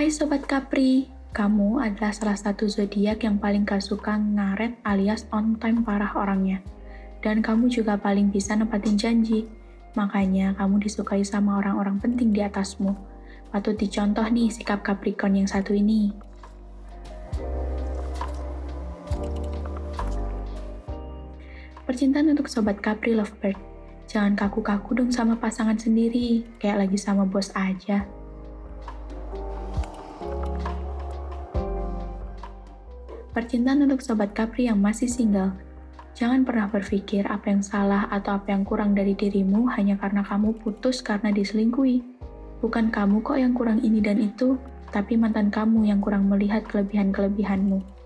Hai Sobat Capri, kamu adalah salah satu zodiak yang paling gak suka ngaret alias on time parah orangnya. Dan kamu juga paling bisa nempatin janji. Makanya kamu disukai sama orang-orang penting di atasmu. Patut dicontoh nih sikap Capricorn yang satu ini. Percintaan untuk Sobat Capri Lovebird. Jangan kaku-kaku dong sama pasangan sendiri, kayak lagi sama bos aja. Percintaan untuk Sobat Capri yang masih single. Jangan pernah berpikir apa yang salah atau apa yang kurang dari dirimu hanya karena kamu putus karena diselingkuhi. Bukan kamu kok yang kurang ini dan itu, tapi mantan kamu yang kurang melihat kelebihan-kelebihanmu.